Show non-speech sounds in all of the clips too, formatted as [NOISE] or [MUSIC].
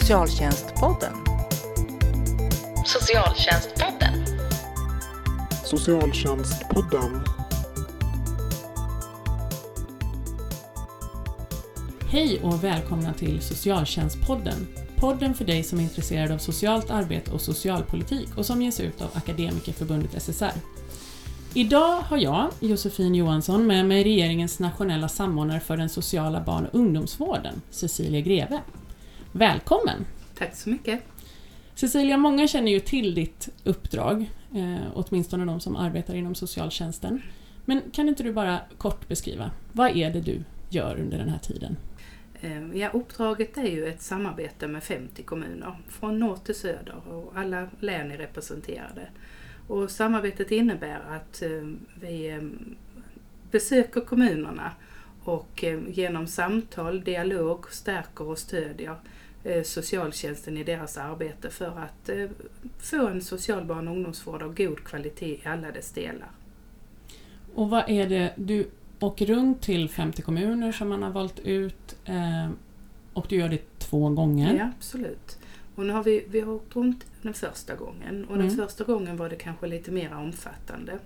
Socialtjänstpodden. Socialtjänstpodden. Socialtjänstpodden. Hej och välkomna till Socialtjänstpodden. Podden för dig som är intresserad av socialt arbete och socialpolitik och som ges ut av Akademikerförbundet SSR. Idag har jag, Josefin Johansson, med mig regeringens nationella samordnare för den sociala barn och ungdomsvården, Cecilia Greve. Välkommen! Tack så mycket. Cecilia, många känner ju till ditt uppdrag, eh, åtminstone de som arbetar inom socialtjänsten. Men kan inte du bara kort beskriva, vad är det du gör under den här tiden? Eh, ja, uppdraget är ju ett samarbete med 50 kommuner, från norr till söder och alla län är representerade. Och samarbetet innebär att eh, vi eh, besöker kommunerna och genom samtal, dialog stärker och stödjer socialtjänsten i deras arbete för att få en social barn och ungdomsvård av god kvalitet i alla dess delar. Och vad är det, du åker runt till 50 kommuner som man har valt ut och du gör det två gånger? Ja, absolut. Och nu har vi, vi har åkt runt den första gången och mm. den första gången var det kanske lite mer omfattande.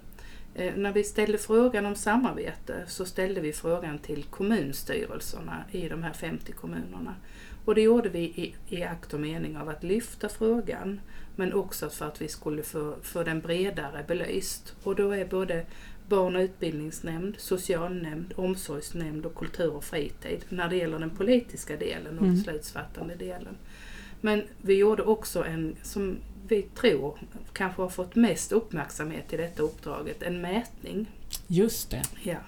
Eh, när vi ställde frågan om samarbete så ställde vi frågan till kommunstyrelserna i de här 50 kommunerna. Och det gjorde vi i, i akt och mening av att lyfta frågan men också för att vi skulle få, få den bredare belyst. Och då är både barn och utbildningsnämnd, socialnämnd, omsorgsnämnd och kultur och fritid när det gäller den politiska delen och mm. beslutsfattande delen. Men vi gjorde också en, som vi tror kanske har fått mest uppmärksamhet i detta uppdraget, en mätning. Just det. Ja.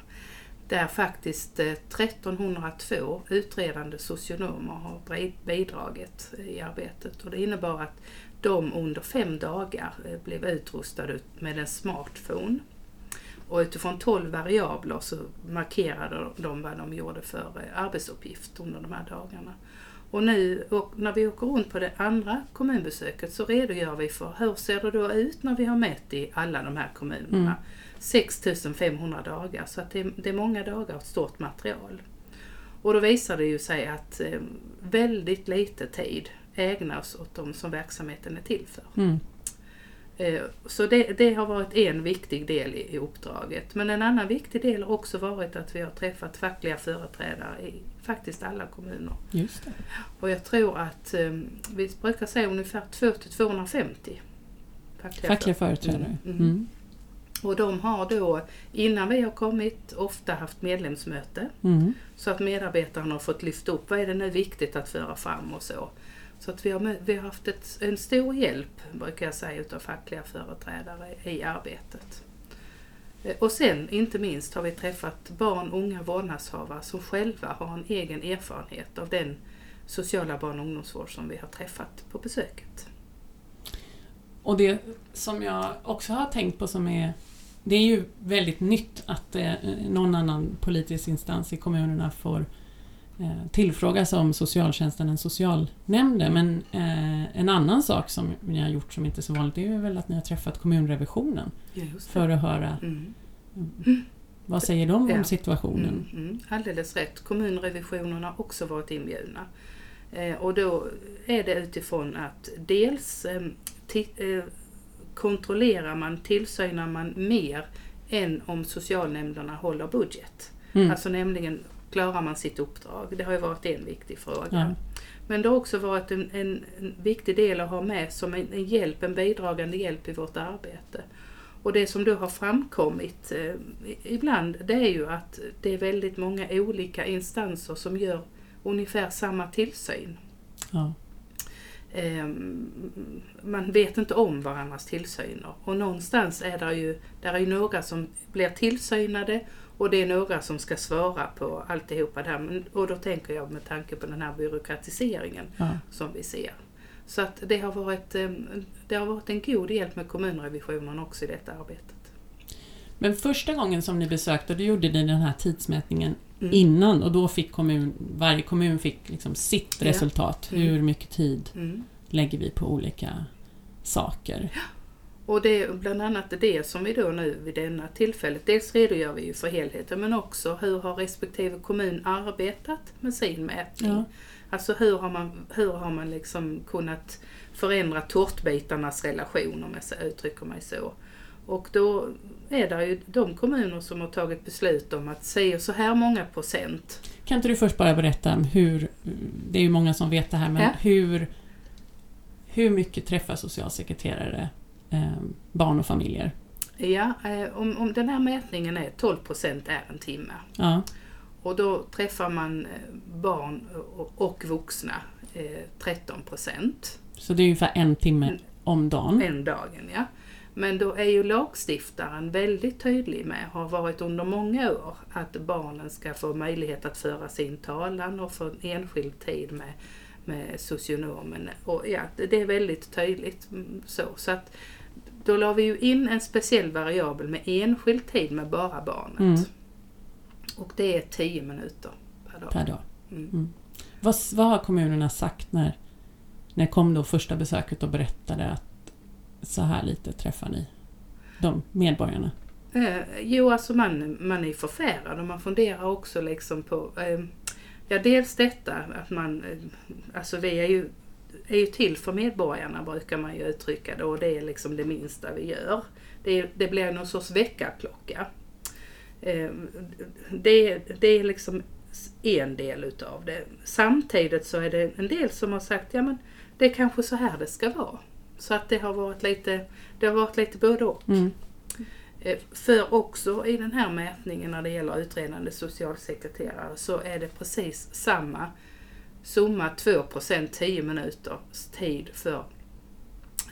Där faktiskt eh, 1302 utredande socionomer har bidragit eh, i arbetet och det innebar att de under fem dagar eh, blev utrustade med en smartphone. Och utifrån 12 variabler så markerade de vad de gjorde för arbetsuppgift under de här dagarna. Och nu och när vi åker runt på det andra kommunbesöket så redogör vi för hur ser det då ut när vi har mätt i alla de här kommunerna. Mm. 6500 dagar, så det, är, det är många dagar och stort material. Och då visar det ju sig att eh, väldigt lite tid ägnas åt de som verksamheten är till för. Mm. Eh, så det, det, har varit en viktig del i, i uppdraget. Men en annan viktig del har också varit att vi har träffat fackliga företrädare i faktiskt alla kommuner. Just det. Och jag tror att um, vi brukar säga ungefär 2-250 fackliga, fackliga företrädare. Mm. Mm. Och de har då, innan vi har kommit, ofta haft medlemsmöte. Mm. Så att medarbetarna har fått lyfta upp, vad är det nu viktigt att föra fram och så. Så att vi har, vi har haft ett, en stor hjälp, brukar jag säga, utav fackliga företrädare i arbetet. Eh, och sen, inte minst, har vi träffat barn, unga vårdnadshavare som själva har en egen erfarenhet av den sociala barn och ungdomsvård som vi har träffat på besöket. Och det som jag också har tänkt på som är det är ju väldigt nytt att eh, någon annan politisk instans i kommunerna får eh, tillfrågas om socialtjänsten än socialnämnden. Men eh, en annan sak som ni har gjort som inte är så vanligt är väl att ni har träffat kommunrevisionen för att höra mm. vad säger de om ja. situationen. Mm, mm. Alldeles rätt. Kommunrevisionen har också varit inbjudna. Eh, och då är det utifrån att dels kontrollerar man, tillsynar man mer än om socialnämnderna håller budget. Mm. Alltså nämligen klarar man sitt uppdrag? Det har ju varit en viktig fråga. Ja. Men det har också varit en, en, en, viktig del att ha med som en, en, hjälp, en bidragande hjälp i vårt arbete. Och det som då har framkommit eh, ibland det är ju att det är väldigt många olika instanser som gör ungefär samma tillsyn. Ja. Eh, man vet inte om varandras tillsyner och någonstans är det ju, där är ju några som blir tillsynade och det är några som ska svara på alltihopa det här. Och då tänker jag med tanke på den här byråkratiseringen ja. som vi ser. Så att det har, varit, eh, det har varit en god hjälp med kommunrevisionen också i detta arbetet. Men första gången som ni besökte, då gjorde ni den här tidsmätningen mm. innan och då fick kommun, varje kommun fick liksom sitt ja. resultat. Mm. Hur mycket tid mm. lägger vi på olika saker? Ja. Och det är bland annat det som vi då nu vid denna tillfället, dels redogör vi ju för helheten men också hur har respektive kommun arbetat med sin mätning. Ja. Alltså hur har man, hur har man liksom kunnat förändra tårtbitarnas relation om jag uttrycker mig så. Och då är det ju de kommuner som har tagit beslut om att säga så här många procent. Kan inte du först bara berätta om hur, det är ju många som vet det här, men ja. hur, hur mycket träffar socialsekreterare eh, barn och familjer? Ja, eh, om, om den här mätningen är 12 procent är en timme. Ja. Och då träffar man eh, barn och, och vuxna eh, 13 procent. Så det är ungefär en timme om dagen? En dagen, ja. Men då är ju lagstiftaren väldigt tydlig med, har varit under många år, att barnen ska få möjlighet att föra sin talan och få en enskild tid med, med socionomen. Och ja, det är väldigt tydligt mm, så. så att då la vi ju in en speciell variabel med enskild tid med bara barnet. Mm. Och det är 10 minuter per dag. Per dag. Mm. Mm. Vad, vad har kommunerna sagt när, när kom då första besöket och berättade att så här lite träffar ni de medborgarna? Eh, jo, alltså man, man är förfärad och man funderar också liksom på eh, Ja, dels detta att man, eh, alltså vi är ju, är ju till för medborgarna brukar man ju uttrycka det och det är liksom det minsta vi gör. Det, det blir någon sorts väckarklocka. Ehm, det, det är liksom en del utav det. Samtidigt så är det en del som har sagt, ja men det är kanske så här det ska vara. Så att det har varit lite, det har varit lite både och. Mm. Eh, för också i den här mätningen när det gäller utredande socialsekreterare så är det precis samma summa 2% 10 minuters tid för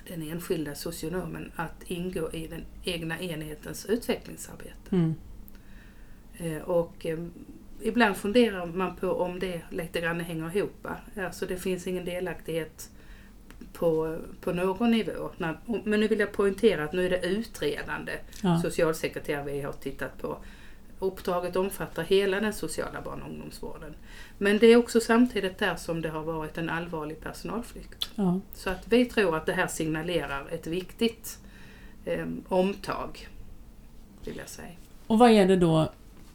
den enskilda socionomen att ingå i den egna enhetens utvecklingsarbete. Mm. Eh, och eh, ibland funderar man på om det lite grann hänger ihop. Alltså det finns ingen delaktighet på, på någon nivå. Men nu vill jag poängtera att nu är det utredande ja. socialsekreterare vi har tittat på. Uppdraget omfattar hela den sociala barn och ungdomsvården. Men det är också samtidigt där som det har varit en allvarlig personalflykt. Ja. Så att vi tror att det här signalerar ett viktigt eh, omtag. Vill jag säga. Och vad är det då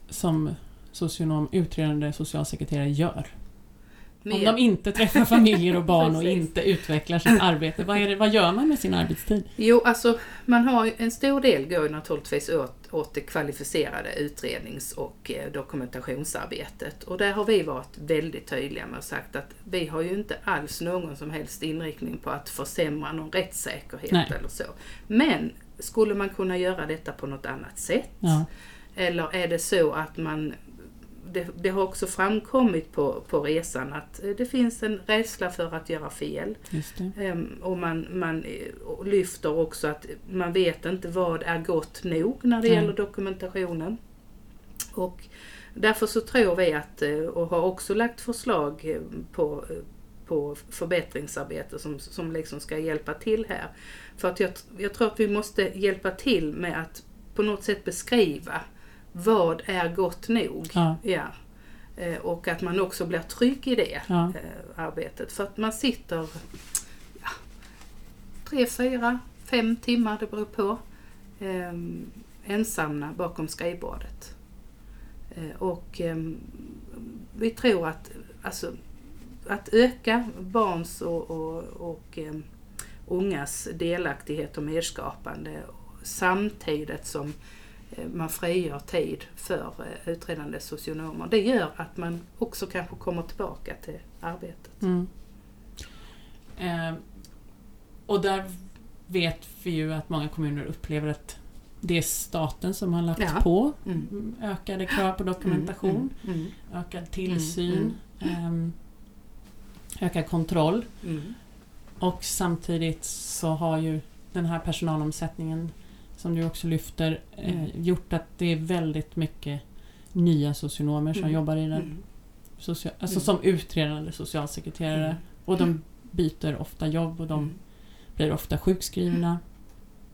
som socionom, utredande socialsekreterare gör? Om de inte träffar [LAUGHS] familjer och barn och inte utvecklar sitt arbete, vad, det, vad gör man med sin arbetstid? Jo, alltså man har en stor del går naturligtvis åt, åt det kvalificerade utrednings och eh, dokumentationsarbetet. Och där har vi varit väldigt tydliga med och sagt att vi har ju inte alls någon som helst inriktning på att försämra någon rättssäkerhet Nej. eller så. Men skulle man kunna göra detta på något annat sätt? Ja. Eller är det så att man det, det, har också framkommit på, på resan att eh, det finns en rädsla för att göra fel. Um, och man, man eh, lyfter också att man vet inte vad är gott nog när det mm. gäller dokumentationen. Och därför så tror vi att, eh, och har också lagt förslag på, på förbättringsarbete som, som liksom ska hjälpa till här. För att jag, jag tror att vi måste hjälpa till med att på något sätt beskriva vad är gott nog? Ja. ja. Eh, och att man också blir trygg i det ja. eh, arbetet. För att man sitter ja, tre, fyra, fem timmar, det beror på, eh, ensamma bakom skrivbordet. Eh, och ehm, vi tror att alltså, att öka barns och, och, och um, ungas delaktighet och medskapande samtidigt som man frigör tid för eh, utredande socionomer. Det gör att man också kanske kommer tillbaka till arbetet. Mm. Eh, och där vet vi ju att många kommuner upplever att det är staten som har lagt ja. på mm. ökade krav på dokumentation, mm, mm, mm. ökad tillsyn, eh, ökad kontroll. Mm. Och samtidigt så har ju den här personalomsättningen som du också lyfter, eh, mm. gjort att det är väldigt mycket nya socionomer som mm. jobbar i den. Mm. Social, alltså som utredande socialsekreterare. Och de byter ofta jobb och de blir ofta sjukskrivna.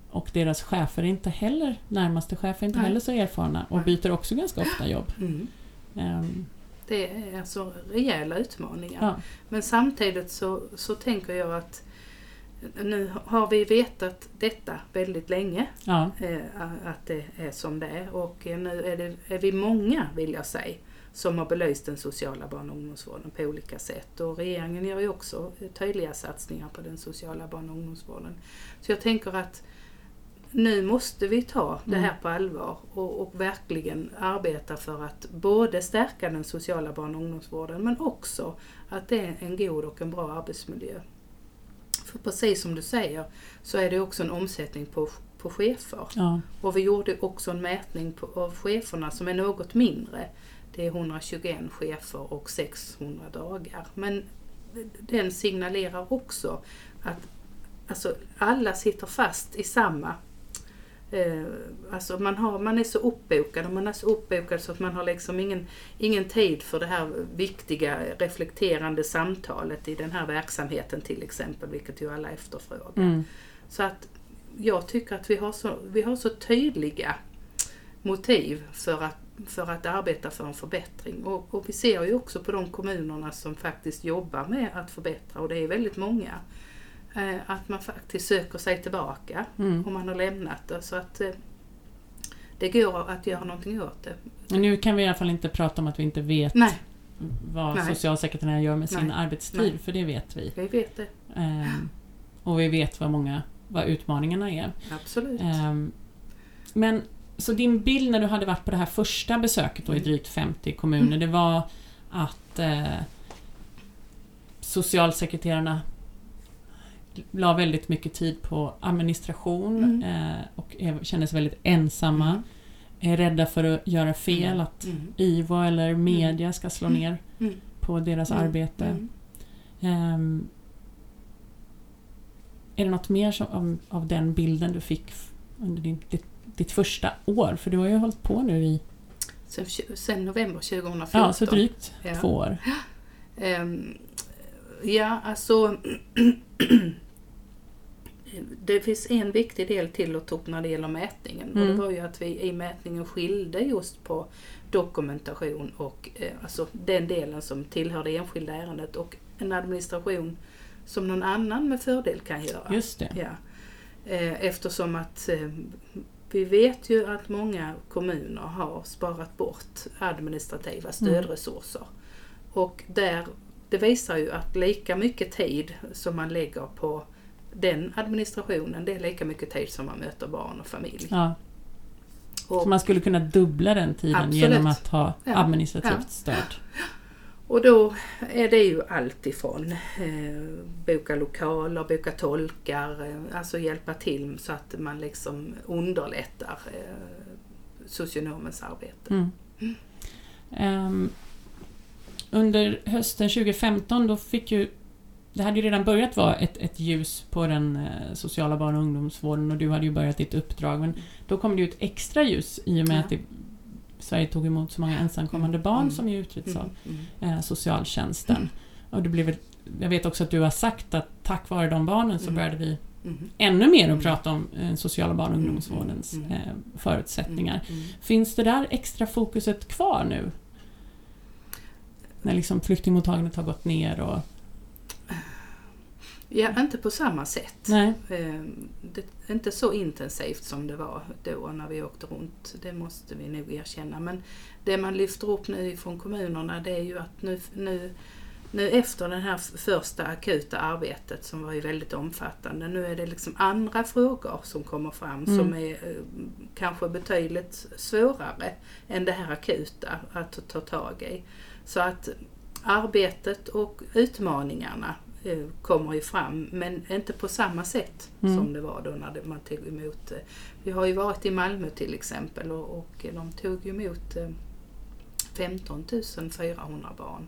Och deras chefer är inte heller, närmaste chefer är inte Nej. heller så erfarna och byter också ganska ofta jobb. Mm. Um, det är alltså rejäla utmaningar. Ja. Men samtidigt så, så tänker jag att nu har vi vetat detta väldigt länge, ja. eh, att det är som det är och nu är, det, är vi många vill jag säga som har belyst den sociala barn och ungdomsvården på olika sätt. Och regeringen gör ju också tydliga satsningar på den sociala barn och ungdomsvården. Så jag tänker att nu måste vi ta det här på allvar och, och, verkligen arbeta för att både stärka den sociala barn och ungdomsvården men också att det är en god och en bra arbetsmiljö. För precis som du säger så är det också en omsättning på, på chefer. Ja. Och vi gjorde också en mätning på, av cheferna som är något mindre. Det är 121 chefer och 600 dagar. Men den signalerar också att alltså, alla sitter fast i samma Eh, alltså man, har, man är så uppbokad och man är så uppbokad så att man har liksom ingen, ingen tid för det här viktiga reflekterande samtalet i den här verksamheten till exempel, vilket ju alla efterfrågar. Mm. Så att jag tycker att vi har så, vi har så tydliga motiv för att, för att arbeta för en förbättring. Och, och vi ser ju också på de kommunerna som faktiskt jobbar med att förbättra och det är väldigt många att man faktiskt söker sig tillbaka Mm. om man har lämnat det. Så att eh, det går att göra någonting åt det. Men nu kan vi i alla fall inte prata om att vi inte vet Nej, vad Nej. socialsekreterarna gör med sin Nej. arbetstid, Nej. för det vet vi. vi vet det. Ehm, och vi vet vad många vad utmaningarna är. Absolut. Ehm, men så din bild när du hade varit på det här första besöket då i Mm. drygt 50 kommuner, Mm. det var att eh, socialsekreterarna la väldigt mycket tid på administration Mm. eh, och är- kände sig väldigt ensamma. Är rädda för att göra fel, Mm. att Mm. IVO eller media ska slå ner Mm. på deras Mm. arbete. Mm. Ehm, är det något mer som, av, av den bilden du fick under din, ditt, ditt första år? För du har ju hållit på nu i Sen, sen november 2014. ja, så drygt Ja. två år. Ehm, ja, alltså [CLEARS THROAT] det finns en viktig del till att ta upp när det gäller mätningen och det Mm. var ju att vi i mätningen skilde just på dokumentation och eh, alltså den delen som tillhör det enskilda ärendet och en administration som någon annan med fördel kan göra. Just det. Ja. Eh, Eftersom att eh, vi vet ju att många kommuner har sparat bort administrativa stödresurser. Och där, det visar ju att lika mycket tid som man lägger på den administrationen, det är lika mycket tid som man möter barn och familj. Ja, Och, så man skulle kunna dubbla den tiden Absolut. genom att ha administrativt Ja. stöd. och då är det ju allt ifrån eh, boka lokaler, boka tolkar, eh, alltså hjälpa till så att man liksom underlättar eh, socionomens arbete. Mm. Ehm, under hösten 2015 då fick ju det hade ju redan börjat vara ett, ett ljus på den eh, sociala barn och ungdomsvården och du hade ju börjat ditt uppdrag men då kom det ju ett extra ljus i och med Ja. att det, Sverige tog emot så många ensamkommande Mm. barn Mm. som ju utreds av Mm, mm. eh, socialtjänsten. Och det blev, ett- jag vet också att du har sagt att tack vare de barnen så Mm. började vi Mm. ännu mer att Mm. prata om eh, sociala barn och Mm, ungdomsvårdens mm, eh, förutsättningar. Mm. Finns det där extra fokuset kvar nu? När liksom flyktingmottagandet har gått ner och... Ja, inte på samma sätt. Nej. Eh, Det är inte så intensivt som det var då när vi åkte runt. Det måste vi nog erkänna. Men det man lyfter upp nu från kommunerna det är ju att nu, nu, nu efter det här första akuta arbetet som var ju väldigt omfattande. Nu är det liksom andra frågor som kommer fram Mm. som är eh, kanske betydligt svårare än det här akuta att ta tag i. Så att arbetet och utmaningarna eh, kommer ju fram men inte på samma sätt Mm. som det var då när man tog emot. eh, Vi har ju varit i Malmö till exempel och, och de tog emot eh, 15 400 barn.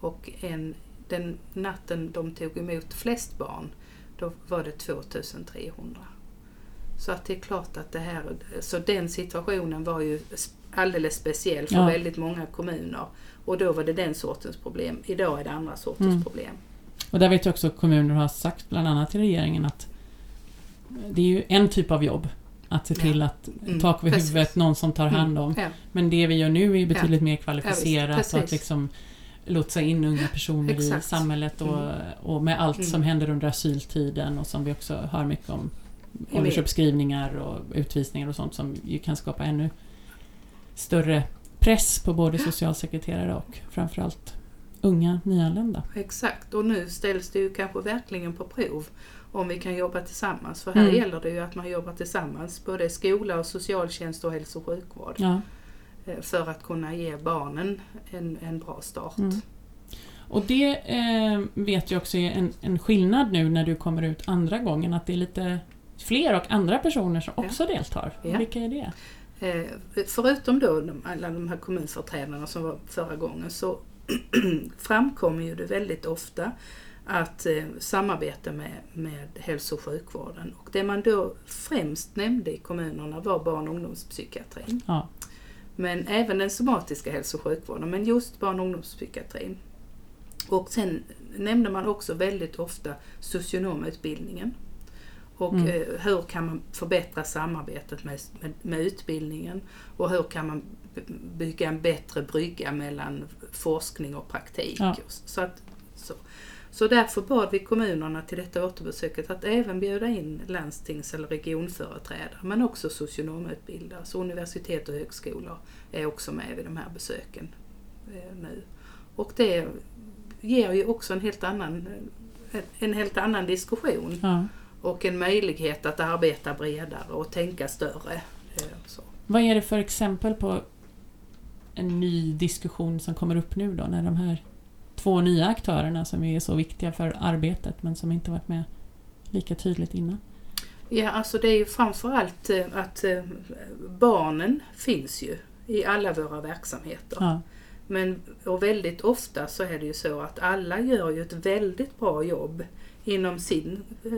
Och en, den natten de tog emot flest barn, då var det 2300. Så att det är klart att det här, så den situationen var ju alldeles speciell för Ja. väldigt många kommuner. Och då var det den sortens problem. Idag är det andra sortens Mm. problem. Och där vet jag också att kommuner har sagt bland annat till regeringen att det är ju en typ av jobb att se Ja. till att Mm, tak över precis. huvudet, någon som tar hand om. Ja, Men det vi gör nu är betydligt mer Ja, kvalificerat visst, och att liksom lotsa in unga personer i Exakt. samhället och, Mm. och med allt som Mm. händer under asyltiden och som vi också hör mycket om. Åldersuppskrivningar och utvisningar och sånt som ju kan skapa ännu större press på både socialsekreterare och framförallt unga nyanlända. Exakt, och nu ställs det ju kanske verkligen på prov om vi kan jobba tillsammans. För här Mm. gäller det ju att man jobbar tillsammans, både skola och socialtjänst och hälso och sjukvård. Ja. eh, För att kunna ge barnen en, en bra start. Mm. Och det eh, vet jag också är en, en skillnad nu när du kommer ut andra gången, att det är lite fler och andra personer som Ja. också deltar. Ja. Vilka är det? Eh, förutom då de, alla de här kommunföreträdarna som var förra gången så [CLEARS THROAT] framkommer ju det väldigt ofta att eh, samarbete med, med hälso och sjukvården. Och det man då främst nämnde i kommunerna var barn och ungdomspsykiatrin. Ja. Men även den somatiska hälso och sjukvården, men just barn och ungdomspsykiatrin. Och sen nämnde man också väldigt ofta socionomutbildningen. Och Mm. eh, hur kan man förbättra samarbetet med, med, med utbildningen och hur kan man bygga en bättre brygga mellan forskning och praktik. Ja. Så, att, så. så därför bad vi kommunerna till detta återbesöket att även bjuda in landstings eller regionföreträdare men också socionomutbildare. Så universitet och högskolor är också med vid de här besöken eh, nu. Och det ger ju också en helt annan, en helt annan diskussion Ja. Och en möjlighet att arbeta bredare och tänka större. eh, Så. Vad är det för exempel på en ny diskussion som kommer upp nu då, när de här två nya aktörerna som är så viktiga för arbetet men som inte varit med lika tydligt innan? Ja, alltså det är ju framförallt eh, att eh, barnen finns ju i alla våra verksamheter. Ja. Men, och väldigt ofta så är det ju så att alla gör ju ett väldigt bra jobb inom sin eh,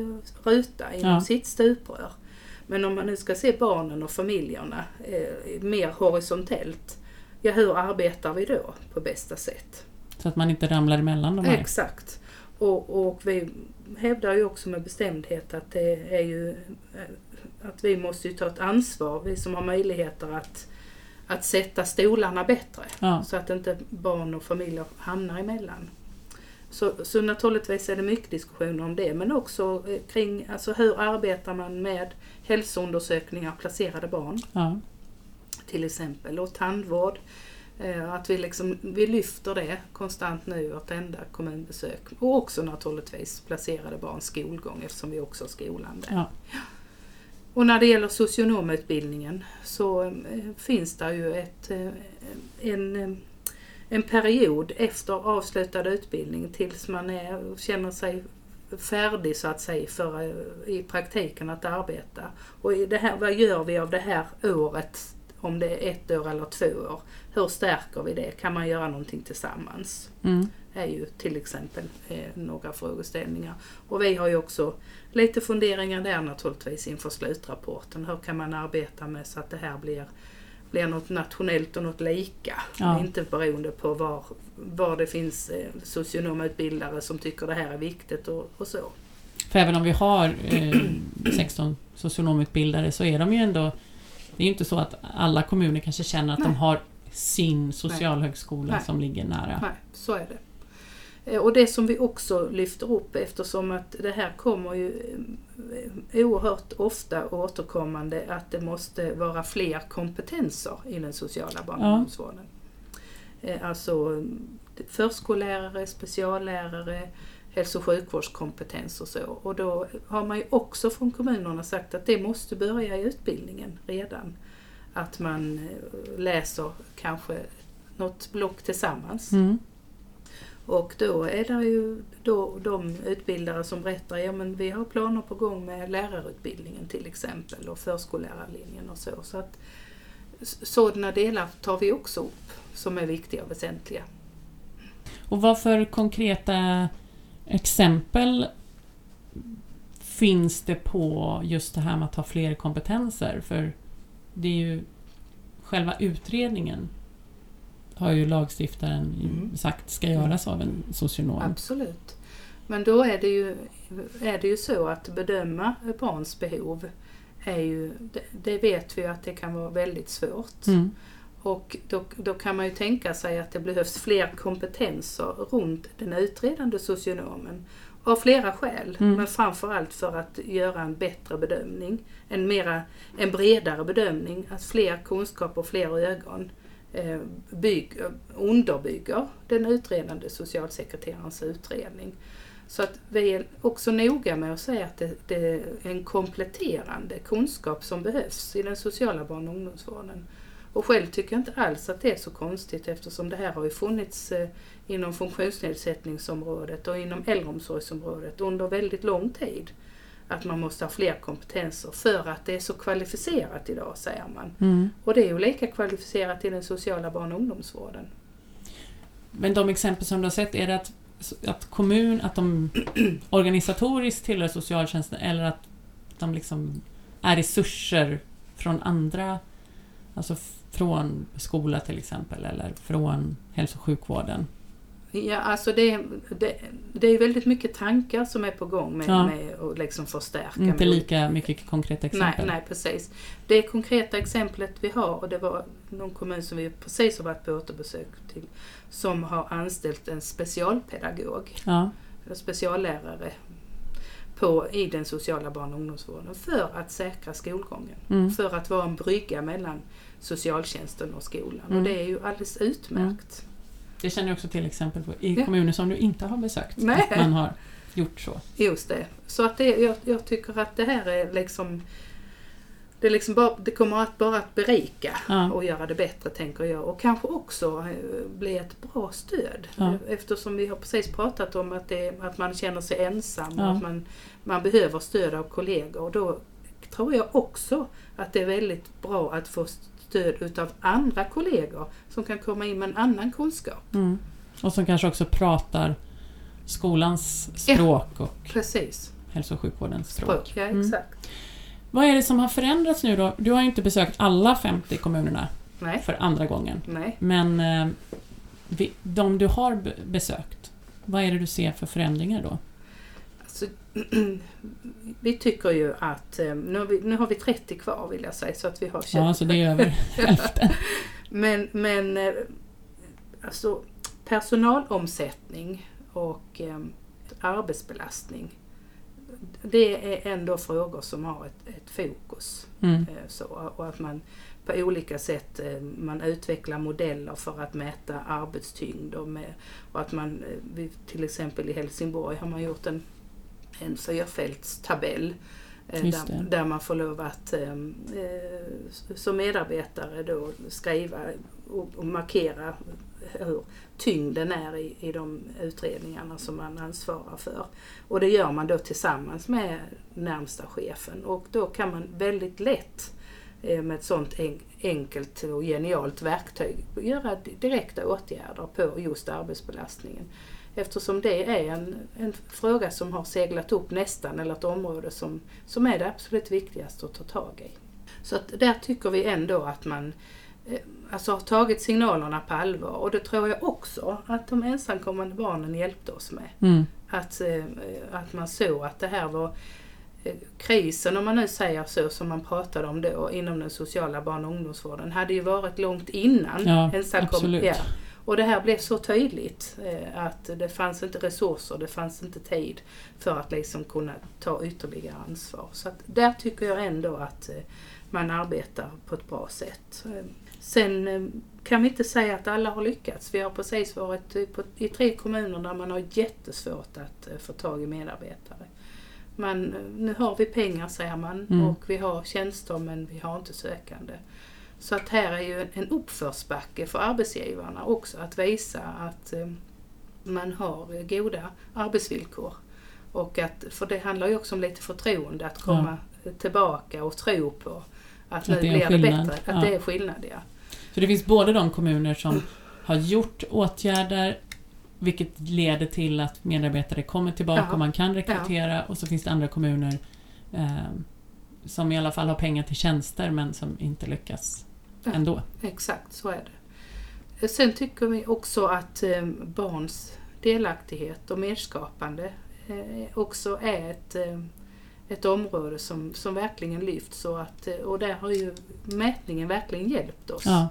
ruta, inom Ja. sitt stuprör. Men om man nu ska se barnen och familjerna eh, mer horisontellt, ja hur arbetar vi då på bästa sätt? Så att man inte ramlar emellan de här. Exakt. Och, och vi hävdar ju också med bestämdhet att det är ju eh, att vi måste ta ett ansvar, vi som har möjligheter att, att sätta stolarna bättre. Ja. Så att inte barn och familjer hamnar emellan. Så, så naturligtvis är det mycket diskussioner om det men också eh, kring alltså hur arbetar man med hälsoundersökningar av placerade barn Ja. till exempel och tandvård. Eh, Att vi, liksom, vi lyfter det konstant nu i vartenda kommunbesök. Och också naturligtvis placerade barns skolgång eftersom vi också har skolan där. Ja. Och när det gäller socionomutbildningen så eh, finns det ju ett, en, en period efter avslutad utbildning tills man är, känner sig färdig så att säga för eh, i praktiken att arbeta. Och i det här, vad gör vi av det här året? Om det är ett år eller två år. Hur stärker vi det? Kan man göra någonting tillsammans? Mm. är ju till exempel eh, några frågeställningar. Och vi har ju också lite funderingar där naturligtvis inför slutrapporten. Hur kan man arbeta med så att det här blir, blir något nationellt och något lika? Ja. Inte beroende på var, var det finns eh, socionomutbildare som tycker det här är viktigt och, och så. För även om vi har eh, [CLEARS THROAT] 16 socionomutbildare så är de ju ändå... Det är ju inte så att alla kommuner kanske känner att de Nej. har sin socialhögskola Nej. som ligger nära. Nej, så är det. Eh, Och det som vi också lyfter upp eftersom att det här kommer ju eh, oerhört ofta och återkommande att det måste vara fler kompetenser i den sociala barn och Ja. Eh, Alltså förskollärare, speciallärare, hälso och sjukvårdskompetens och så. Och då har man ju också från kommunerna sagt att det måste börja i utbildningen redan. Att man läser kanske något block tillsammans. Mm. Och då är det ju då de utbildare som berättar ja men vi har planer på gång med lärarutbildningen till exempel och förskollärarlinjen och så. Så att sådana delar tar vi också upp som är viktiga och väsentliga. Och vad för konkreta exempel finns det på just det här med att ha fler kompetenser? För det är ju själva utredningen har ju lagstiftaren Mm. sagt ska göras av en socionom. Absolut. Men då är det, ju, är det ju så att bedöma barns behov är ju, det, det vet vi ju att det kan vara väldigt svårt. Mm. Och då, då kan man ju tänka sig att det behövs fler kompetenser runt den utredande socionomen. Av flera skäl, Mm. men framförallt för att göra en bättre bedömning. En, mera, en bredare bedömning, att fler kunskaper och fler ögon Eh, bygg, eh, underbygger den utredande socialsekreterarens utredning. Så att vi är också noga med att säga att det, det är en kompletterande kunskap som behövs i den sociala barn och ungdomsvården. Och själv tycker jag inte alls att det är så konstigt eftersom det här har ju funnits eh, inom funktionsnedsättningsområdet och inom äldreomsorgsområdet under väldigt lång tid. Att man måste ha fler kompetenser för att det är så kvalificerat idag, säger man. Mm. Och det är ju lika kvalificerat i den sociala barn och ungdomsvården. Men de exempel som du har sett, är det att, att kommun, att de organisatoriskt tillhör socialtjänsten eller att de liksom är resurser från andra, alltså från skola till exempel eller från hälso och sjukvården? Ja, alltså det, det, det är väldigt mycket tankar som är på gång med, Ja. med att liksom förstärka. Inte lika mycket konkreta Nej, exempel? nej, precis. Det konkreta exemplet vi har, och det var någon kommun som vi precis har varit på återbesök till, som har anställt en specialpedagog, Ja, eller speciallärare, på, i den sociala barn och ungdomsvården för att säkra skolgången. mm. För att vara en brygga mellan socialtjänsten och skolan. Mm. Och det är ju alldeles utmärkt. Det känner jag också till exempel på, i Ja. kommuner som du inte har besökt. Nej. Att man har gjort så. Just det. Så att det, jag, jag tycker att det här är liksom det, liksom bara, det kommer att bara att berika Ja. och göra det bättre tänker jag. Och kanske också eh, bli ett bra stöd. Ja. Eftersom vi har precis pratat om att, det, att man känner sig ensam Ja. och att man, man behöver stöd av kollegor. Då tror jag också att det är väldigt bra att få stöd utav andra kollegor som kan komma in med en annan kunskap. Mm. Och som kanske också pratar skolans språk och Precis. hälso och sjukvårdens språk. Språk, ja Mm. exakt. Vad är det som har förändrats nu då? Du har ju inte besökt alla 50 kommunerna Nej, för andra gången. nej. Men eh, de du har be- besökt, vad är det du ser för förändringar då? [CLEARS THROAT] Vi tycker ju att, eh, nu har, vi, nu har vi 30 kvar vill jag säga, så att vi har 20. Ja, så det är över hälften. Men, men eh, alltså, personalomsättning och eh, arbetsbelastning, det är ändå frågor som har ett, ett fokus. Mm. Så, och att man på olika sätt man utvecklar modeller för att mäta arbetstyngd och, med, och att man till exempel i Helsingborg har man gjort en, en fyrfältstabell eh, där, där man får lov att eh, eh, som medarbetare då skriva och, och markera hur tyngden är i, i de utredningarna som man ansvarar för. Och det gör man då tillsammans med närmsta chefen och då kan man väldigt lätt eh, med ett sånt en, enkelt och genialt verktyg göra di- direkta åtgärder på just arbetsbelastningen. Eftersom det är en, en fråga som har seglat upp nästan, eller ett område som, som är det absolut viktigaste att ta tag i. Så att där tycker vi ändå att man eh, alltså har tagit signalerna på allvar och det tror jag också att de ensamkommande barnen hjälpte oss med. Mm. Att, eh, att man såg att det här var eh, krisen, om man nu säger så, som man pratade om då inom den sociala barn och ungdomsvården, hade ju varit långt innan Ja, ensamkom- absolut. Ja. Och det här blev så tydligt eh, att det fanns inte resurser, det fanns inte tid för att liksom kunna ta ytterligare ansvar. Så att där tycker jag ändå att eh, man arbetar på ett bra sätt. Eh, Sen kan vi inte säga att alla har lyckats. Vi har precis varit på, i tre kommuner där man har jättesvårt att få tag i medarbetare. Man, nu har vi pengar säger man Mm. och vi har tjänster men vi har inte sökande. Så att här är ju en- uppförsbacke för arbetsgivarna också att visa att eh, man har goda arbetsvillkor. Och att, för det handlar ju också om lite förtroende, att komma tillbaka och tro på att, Att nu det är en blir det bättre. Att Ja. det är skillnad, ja. Så det finns både de kommuner som har gjort åtgärder vilket leder till att medarbetare kommer tillbaka Ja. och man kan rekrytera och så finns det andra kommuner eh, som i alla fall har pengar till tjänster men som inte lyckas Ja. ändå. Exakt, så är det. Sen tycker vi också att eh, barns delaktighet och medskapande eh, också är ett, eh, ett område som, som verkligen lyfts och, att, och där har ju mätningen verkligen hjälpt oss Ja,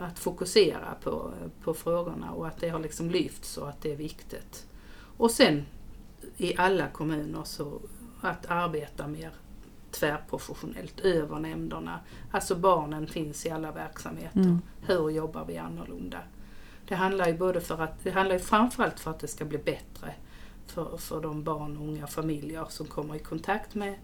att fokusera på, på frågorna och att det har liksom lyfts och att det är viktigt. Och sen i alla kommuner så att arbeta mer tvärprofessionellt över nämnderna. Alltså barnen finns i alla verksamheter. Mm. Hur jobbar vi annorlunda? Det handlar ju både för att, det handlar framförallt för att det ska bli bättre för, för de barn och unga familjer som kommer i kontakt med,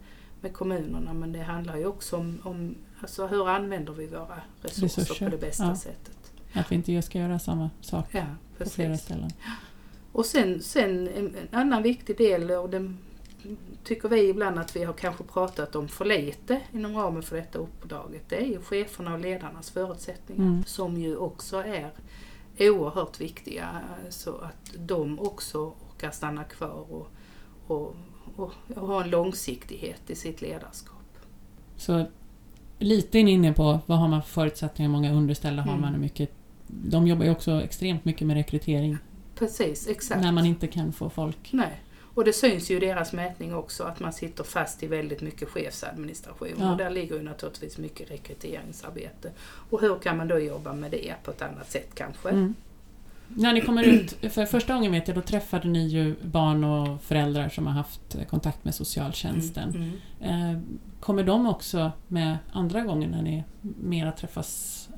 med kommunerna. Men det handlar ju också om, om alltså hur använder vi våra resurser, Resurser, på det bästa ja. sättet. Att vi inte ska göra samma sak Ja, på flera ställen. Och sen, sen en, en annan viktig del, och den tycker vi ibland att vi har kanske pratat om för lite inom ramen för detta uppdraget, det är ju cheferna och ledarnas förutsättningar Mm. som ju också är oerhört viktiga så att de också orkar stanna kvar och, och, och, och ha en långsiktighet i sitt ledarskap. Så lite in inne på vad har man för förutsättningar, hur många underställda har Mm. man, hur mycket... De jobbar ju också extremt mycket med rekrytering Precis, exakt. när man inte kan få folk. Nej. Och det syns ju i deras mätning också att man sitter fast i väldigt mycket chefsadministration. Ja. Och där ligger ju naturligtvis mycket rekryteringsarbete. Och hur kan man då jobba med det på ett annat sätt kanske? Mm. När ni kommer ut, för första gången vet jag, då träffade ni ju barn och föräldrar som har haft kontakt med socialtjänsten. Mm, mm. Eh, Kommer de också med andra gången när ni mera träffas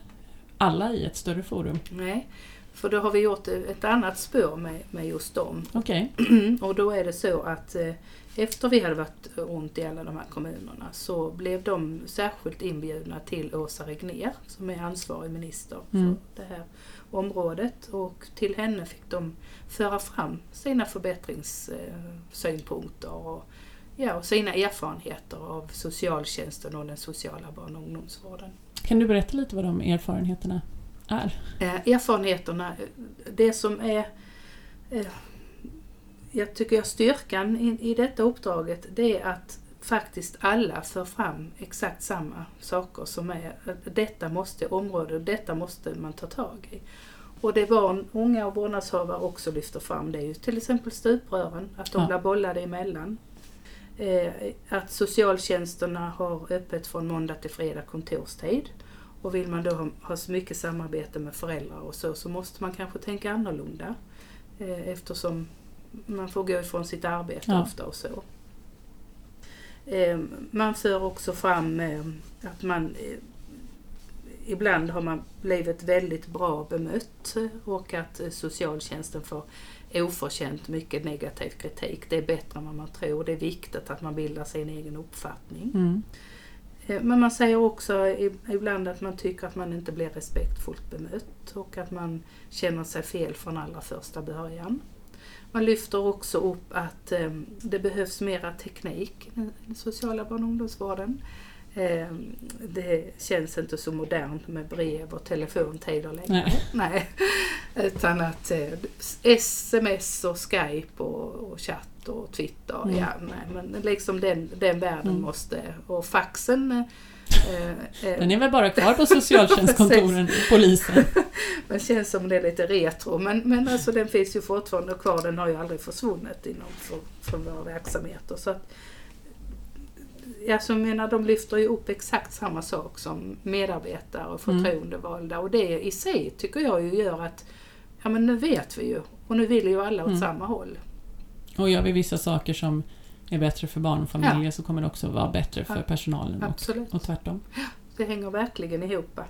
alla i ett större forum? Nej, för då har vi gjort ett annat spår med, med just dem. Okej. [CLEARS THROAT] Och då är det så att eh, efter vi hade varit runt i alla de här kommunerna så blev de särskilt inbjudna till Åsa Regner som är ansvarig minister Mm. för det här området. Och till henne fick de föra fram sina förbättringssynpunkter och, ja, och sina erfarenheter av socialtjänsten och den sociala barn och ungdomsvården. Kan du berätta lite vad de erfarenheterna är? Eh, erfarenheterna, det som är eh, jag tycker jag styrkan i, i detta uppdraget det är att faktiskt alla för fram exakt samma saker som är detta måste området, detta måste man ta tag i. Och det barn, unga och vårdnadshavare också lyfter fram det är ju till exempel stuprören, att de Ja. blir bollade emellan. Eh, att socialtjänsterna har öppet från måndag till fredag kontorstid. Och vill man då ha, ha så mycket samarbete med föräldrar och så, så måste man kanske tänka annorlunda. Eh, eftersom man får gå ifrån sitt arbete Ja. ofta och så. Eh, man för också fram eh, att man eh, ibland har man blivit väldigt bra bemött och att eh, socialtjänsten får oförtjänt mycket negativ kritik. Det är bättre än vad man tror. Det är viktigt att man bildar sin egen uppfattning. Mm. Eh, Men man säger också ibland att man tycker att man inte blir respektfullt bemött och att man känner sig fel från allra första början. Man lyfter också upp att eh, det behövs mera teknik i den sociala barn och ungdomsvården. Eh, det känns inte så modernt med brev och telefontider längre. Nej. [LAUGHS] Nej. Utan att eh, sms och skype och chatt och twitter, Mm. ja nej men liksom den, den världen Mm. måste, och faxen eh, eh, Den är väl bara kvar på [LAUGHS] socialtjänstkontoren, polisen. [LAUGHS] men känns som det är lite retro. Men, men alltså den finns ju fortfarande kvar, den har ju aldrig försvunnit inom för, från våra verksamheter. Så att, alltså, jag menar, de lyfter ju upp exakt samma sak som medarbetare och Mm. förtroendevalda. Och det i sig tycker jag ju gör att, ja men nu vet vi ju. Och nu vill ju alla åt Mm. samma håll. Och gör vi vissa saker som är bättre för barn och familjer så kommer det också vara bättre för Ja, personalen och, Absolut. och tvärtom. Det hänger verkligen ihop.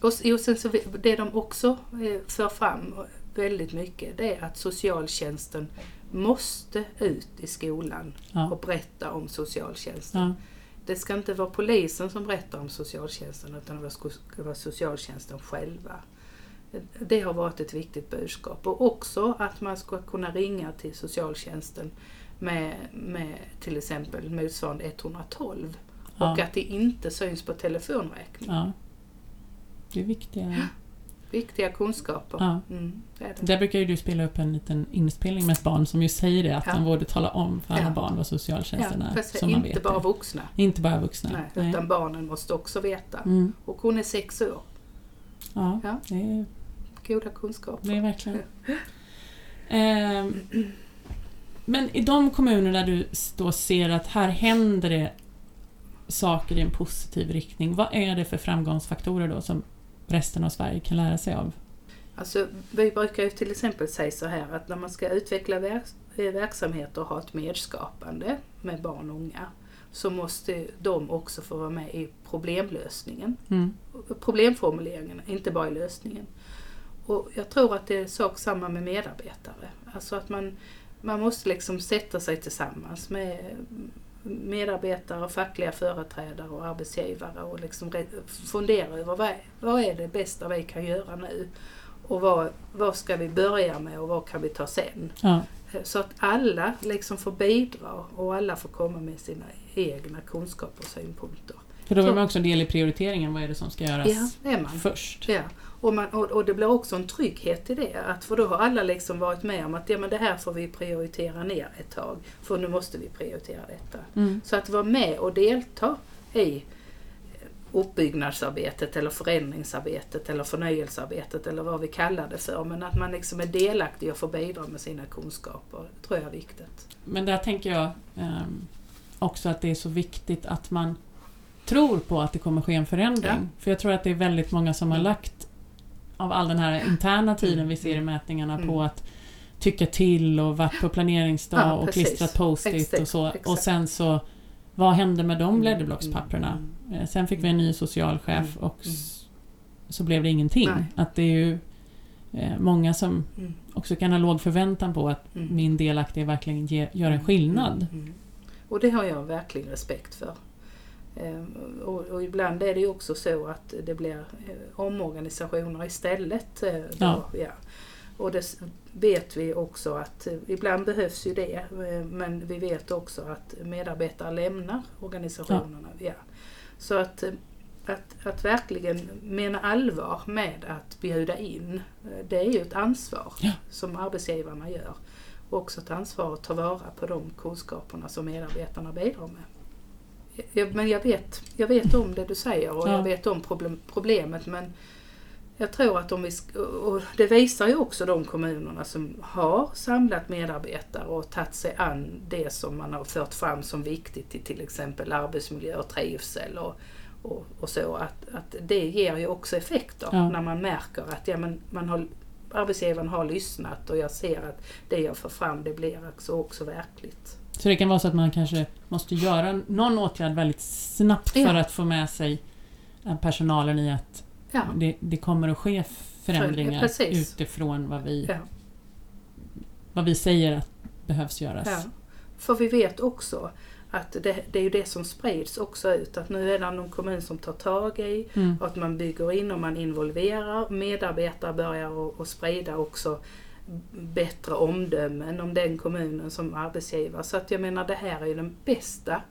Och, och sen så det de också eh, för fram väldigt mycket det är att socialtjänsten måste ut i skolan Ja. och berätta om socialtjänsten. Ja. Det ska inte vara polisen som berättar om socialtjänsten utan det ska vara socialtjänsten själva. Det har varit ett viktigt budskap. Och också att man ska kunna ringa till socialtjänsten med, med till exempel motsvarande 112 och Ja. att det inte syns på telefonräkning. ja. Det är viktiga... Viktiga kunskaper. Ja. Mm, det det. Där brukar ju du spela upp en liten inspelning med ett barn som ju säger det, att Ja. han borde tala om för alla Ja. barn vad socialtjänsten är. precis. Så man Inte vet bara det. vuxna. Inte bara vuxna. Nej, Nej. utan barnen måste också veta. Mm. Och hon är sex år. Ja, Ja. Det, är, Goda kunskaper. det är verkligen... [LAUGHS] Ehm, men i de kommuner där du då ser att här händer det saker i en positiv riktning, vad är det för framgångsfaktorer då som resten av Sverige kan lära sig av? Alltså, vi brukar ju till exempel säga så här att när man ska utveckla eh, verksamheter och ha ett medskapande med barn och unga så måste de också få vara med i problemlösningen. Mm. Problemformuleringen, inte bara i lösningen. Och jag tror att det är sak samma med medarbetare. Alltså att man, man måste liksom sätta sig tillsammans med medarbetare, fackliga företrädare och arbetsgivare och liksom fundera över vad vad är det bästa vi kan göra nu? Och vad, vad ska vi börja med och vad kan vi ta sen? Ja. Så att alla liksom får bidra och alla får komma med sina egna kunskaper och synpunkter. För då är man också en del i prioriteringen, vad är det som ska göras Ja, först? Ja, och, man, och, och det blir också en trygghet i det. Att för då har alla liksom varit med om att ja, men det här får vi prioritera ner ett tag. För nu måste vi prioritera detta. Mm. Så att vara med och delta i uppbyggnadsarbetet eller förändringsarbetet eller förnyelsearbetet eller vad vi kallar det för. Men att man liksom är delaktig och får bidra med sina kunskaper. Tror jag är viktigt. Men där tänker jag ehm, också att det är så viktigt att man tror på att det kommer ske en förändring. Ja. För jag tror att det är väldigt många som har Mm. lagt av all den här interna tiden vi ser i mätningarna Mm. på att tycka till och varit på planeringsdag Ja, och precis. klistrat post-it och så. Och sen så, vad hände med de Mm, blädderblockspapperna? mm, Eh, Sen fick vi en ny socialchef Mm, och så blev det ingenting. Nej. Att det är ju eh, många som Mm, också kan ha låg förväntan på att mm. min delaktighet verkligen ge, gör en skillnad. Mm, mm. Och det har jag verkligen respekt för. Ehm, Och, och ibland är det ju också så att det blir eh, omorganisationer istället. eh, Då, Ja. ja. Och det vet vi också att eh, ibland behövs ju det men vi vet också att medarbetare lämnar organisationerna. Ja. Så att, att, att verkligen mena allvar med att bjuda in, det är ju ett ansvar Ja. som arbetsgivarna gör. Och också ett ansvar att ta vara på de kunskaperna som medarbetarna bidrar med. Jag, men jag vet, jag vet om det du säger och Ja. jag vet om problem, problemet men jag tror att om vi, och det visar ju också de kommunerna som har samlat medarbetare och tagit sig an det som man har fört fram som viktigt i till exempel arbetsmiljö och trivsel och, och, och så. Att, att det ger ju också effekter Ja. när man märker att ja, men man har, arbetsgivaren har lyssnat och jag ser att det jag får fram det blir också, också verkligt. Så det kan vara så att man kanske måste göra någon åtgärd väldigt snabbt för Ja. att få med sig eh, personalen i att Ja, det, det kommer att ske förändringar Precis. utifrån vad vi, ja. vad vi säger att behövs göras. Ja. För vi vet också att det, det är ju det som sprids också ut. Att nu är det någon kommun som tar tag i Mm. och att man bygger in och man involverar. Medarbetare börjar att sprida också bättre omdömen om den kommunen som arbetsgivare. Så att jag menar det här är ju den bästa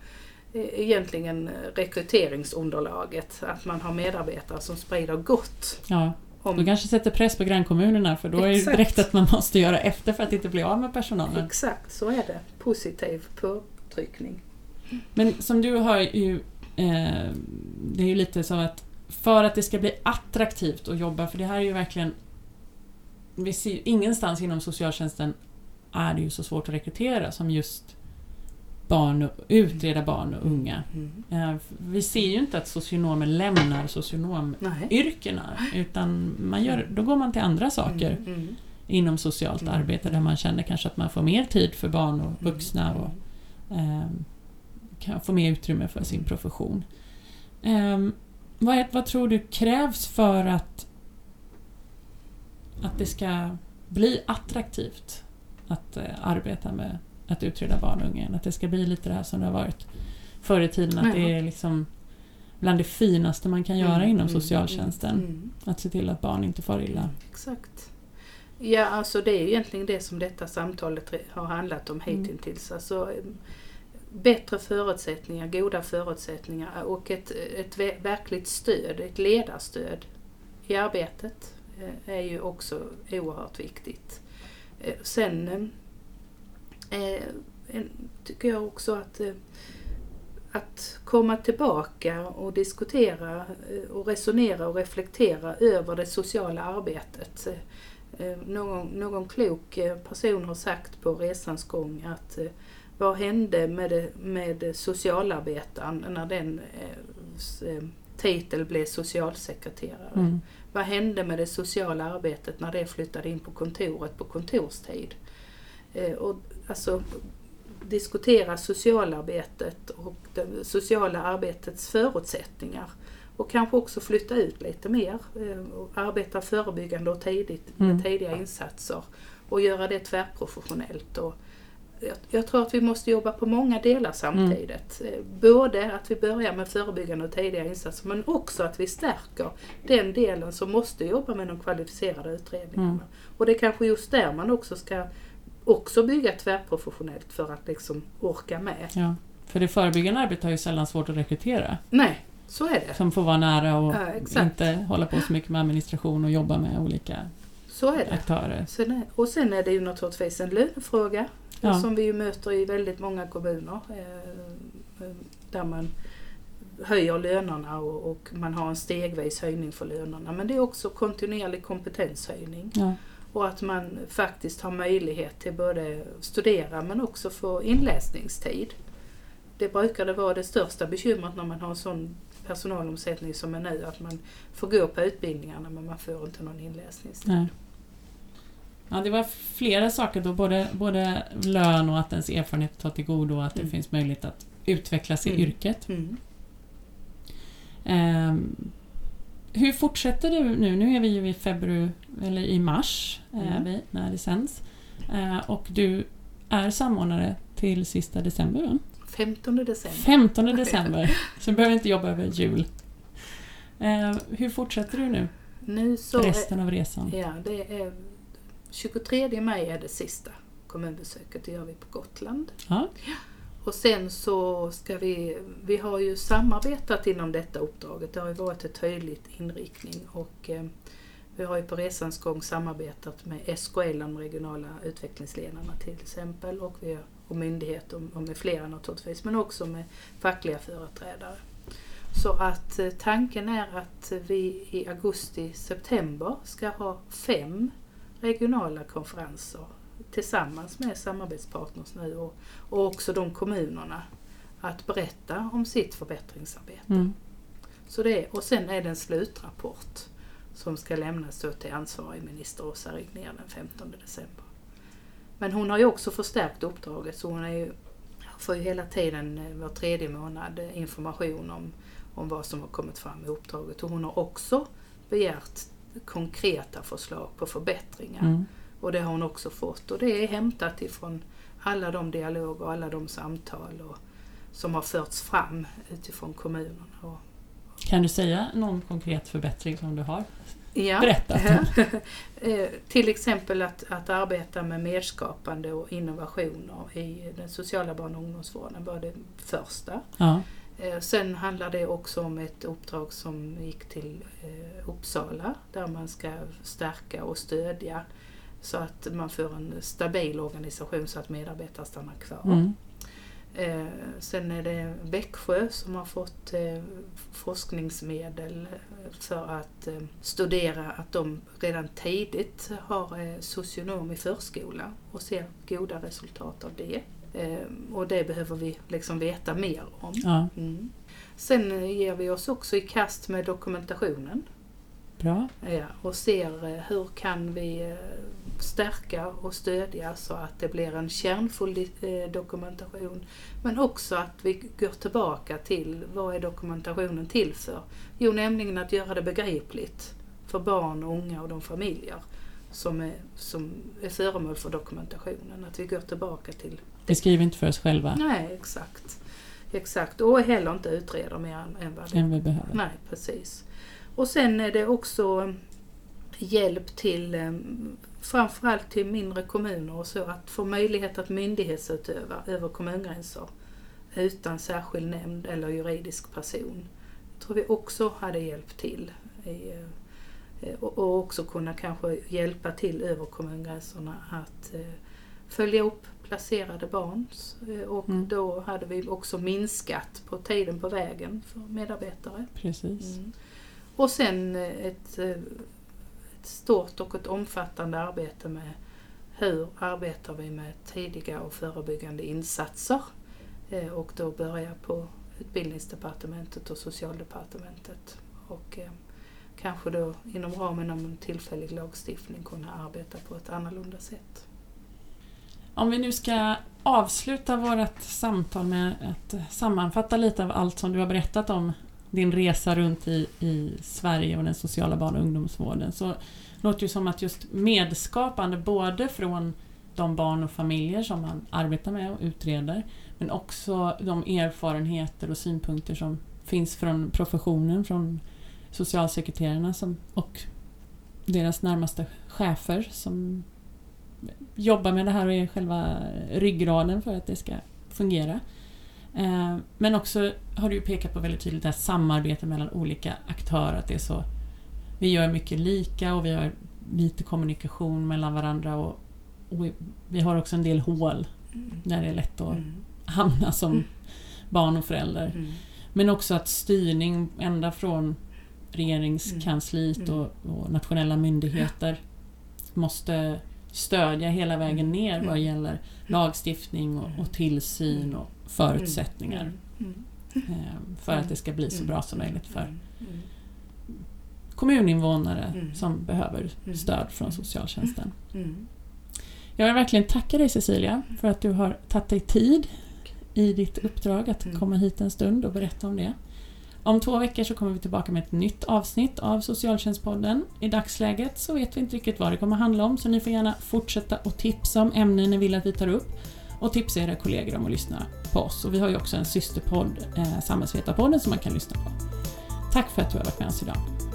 eh, egentligen eh, rekryteringsunderlaget. Att man har medarbetare som sprider gott. Ja, Om, då kanske sätter press på grannkommunerna för då är det direkt att man måste göra efter för att inte bli av med personalen. Exakt, så är det. Positiv påtryckning. Men som du har ju... Eh, det är ju lite så att för att det ska bli attraktivt att jobba, för det här är ju verkligen... Vi ser ingenstans inom socialtjänsten är det ju så svårt att rekrytera som just barn och, utreda barn och unga. Mm. Eh, vi ser ju inte att socionomer lämnar socionomyrkena utan man gör, då går man till andra saker Mm, mm. inom socialt Mm. arbete där man känner kanske att man får mer tid för barn och vuxna och ehm, kan få mer utrymme för sin profession. Ehm, vad, vad tror du krävs för att, att det ska bli attraktivt att eh, arbeta med att utreda barn och unga? Att det ska bli lite det här som det har varit förr i tiden, att det är liksom bland det finaste man kan göra Mm, inom mm, socialtjänsten. mm, mm. Att se till att barn inte far illa. Exakt. Ja, alltså det är egentligen det som detta samtalet har handlat om Mm. hittills. Alltså, eh, bättre förutsättningar, goda förutsättningar och ett, ett ve- verkligt stöd, ett ledarstöd i arbetet Eh, är ju också oerhört viktigt. Eh, sen eh, tycker jag också att att komma tillbaka och diskutera och resonera och reflektera över det sociala arbetet. Någon, någon klok person har sagt på resans gång att vad hände med, med socialarbetaren när den titel blev socialsekreterare? Mm. Vad hände med det sociala arbetet när det flyttade in på kontoret på kontorstid? Eh, och alltså, diskutera socialarbetet och det sociala arbetets förutsättningar. Och kanske också flytta ut lite mer eh, och arbeta förebyggande och tidigt med Mm. tidiga insatser och göra det tvärprofessionellt. Och jag, jag tror att vi måste jobba på många delar samtidigt. Eh, Både att vi börjar med förebyggande och tidiga insatser men också att vi stärker den delen som måste jobba med de kvalificerade utredningarna. Mm. Och det är kanske just där man också ska också bygga tvärprofessionellt för att liksom orka med. Ja. För det förebyggande arbetet har ju sällan svårt att rekrytera. Nej, så är det. Som får vara nära och Ja, inte hålla på så mycket med administration och jobba med olika Så är det. aktörer. Sen och sen är det ju naturligtvis en lönefråga Ja. som vi ju möter i väldigt många kommuner. Eh, eh, där man höjer lönerna och, och man har en stegvis höjning för lönerna. Men det är också kontinuerlig kompetenshöjning. Ja. Och att man faktiskt har möjlighet till både studera men också få inläsningstid. Det brukar det vara det största bekymret när man har en sån personalomsättning som är nu. Att man får gå på utbildningarna men man får inte någon inläsningstid. Nej. Ja, det var flera saker då, både, både lön och att ens erfarenhet tar till godo och att det Mm. finns möjlighet att utvecklas i Mm. yrket. Mm. Ehm, hur fortsätter du nu? Nu är vi ju i februari, eller i mars är Mm. vi, när det sänds. Eh, och du är samordnare till sista december, va? 15 december. 15 [LAUGHS] december, så du behöver inte jobba över jul. Eh, hur fortsätter du nu, Nu så resten av resan? ja, det är 23 maj är det sista kommunbesöket, det gör vi på Gotland. Ja. Och sen så ska vi, vi har ju samarbetat inom detta uppdraget, det har ju varit ett tydligt inriktning och eh, vi har ju på resans gång samarbetat med SKL, de regionala utvecklingsledarna till exempel och, vi, och myndigheter och med flera naturligtvis, men också med fackliga företrädare. Så att eh, tanken är att vi i augusti-september ska ha fem regionala konferenser tillsammans med samarbetspartners nu och, och också de kommunerna att berätta om sitt förbättringsarbete. Mm. Så det är, och sen är det en slutrapport som ska lämnas då till ansvarig minister Åsa Regnér den 15 december. Men hon har ju också förstärkt uppdraget så hon är ju, får ju hela tiden eh, var tredje månad information om, om vad som har kommit fram i uppdraget. Och hon har också begärt konkreta förslag på förbättringar. Mm. Och det har hon också fått. Och det är hämtat ifrån alla de dialoger och alla de samtal och, som har förts fram utifrån kommunerna. Och, Kan du säga någon konkret förbättring som du har ja. berättat? [LAUGHS] Eh, Till exempel att, att arbeta med merskapande och innovationer i den sociala barn och ungdomsvården var det första. Ja. Eh, Sen handlar det också om ett uppdrag som gick till eh, Uppsala där man ska stärka och stödja så att man får en stabil organisation så att medarbetare stannar kvar. Mm. Eh, sen är det Växjö som har fått forskningsmedel för att studera att de redan tidigt har socionom i förskola och ser goda resultat av det. Eh, och det behöver vi liksom veta mer om. ja. Mm. Sen ger vi oss också i kast med dokumentationen Bra. ja, och ser eh, hur kan vi eh, stärka och stödja så att det blir en kärnfull dokumentation. Men också att vi går tillbaka till vad är dokumentationen till för? Jo, nämligen att göra det begripligt för barn, och unga och de familjer som är, som är föremål för dokumentationen. Att vi går tillbaka till Vi skriver inte för oss själva Nej, exakt. Exakt, och heller inte utreder mer än, vad det än vi behöver. Nej, precis. Och sen är det också hjälp till eh, framförallt till mindre kommuner och så att få möjlighet att myndighetsutöva över kommungränser utan särskild nämnd eller juridisk person. Jag tror vi också hade hjälpt till. I, eh, och, och också kunna kanske hjälpa till över kommungränserna att eh, följa upp placerade barn. Eh, Och Mm. då hade vi också minskat på tiden på vägen för medarbetare. Precis. Mm. Och sen eh, ett, eh, ett stort och ett omfattande arbete med hur arbetar vi med tidiga och förebyggande insatser. Eh, Och då börja på Utbildningsdepartementet och Socialdepartementet. Och eh, kanske då inom ramen av en tillfällig lagstiftning kunna arbeta på ett annorlunda sätt. Om vi nu ska avsluta vårt samtal med att sammanfatta lite av allt som du har berättat om din resa runt i, i Sverige och den sociala barn och ungdomsvården så låter det som att just medskapande både från de barn och familjer som man arbetar med och utreder men också de erfarenheter och synpunkter som finns från professionen, från socialsekreterarna som, och deras närmaste chefer som jobbar med det här och är själva ryggraden för att det ska fungera. Eh, men också har du pekat på väldigt tydligt det här samarbetet mellan olika aktörer. Att det är så, vi gör mycket lika och vi har lite kommunikation mellan varandra och, och vi har också en del hål mm. där det är lätt att mm. hamna som mm. barn och förälder. Mm. Men också att styrning ända från regeringskansliet mm. och, och, nationella myndigheter måste stödja hela vägen mm. ner vad gäller lagstiftning och, och tillsyn och förutsättningar. Eh, för att det ska bli så bra som möjligt för kommuninvånare som behöver stöd från socialtjänsten. Jag vill verkligen tacka dig Cecilia för att du har tagit dig tid i ditt uppdrag att komma hit en stund och berätta om det. Om två veckor så kommer vi tillbaka med ett nytt avsnitt av Socialtjänstpodden. I dagsläget så vet vi inte riktigt vad det kommer handla om så ni får gärna fortsätta att tipsa om ämnen ni vill att vi tar upp och tipsa era kollegor om att lyssna på oss. Och vi har ju också en systerpodd, eh, Samhällsvetarpodden, som man kan lyssna på. Tack för att du har varit med oss idag.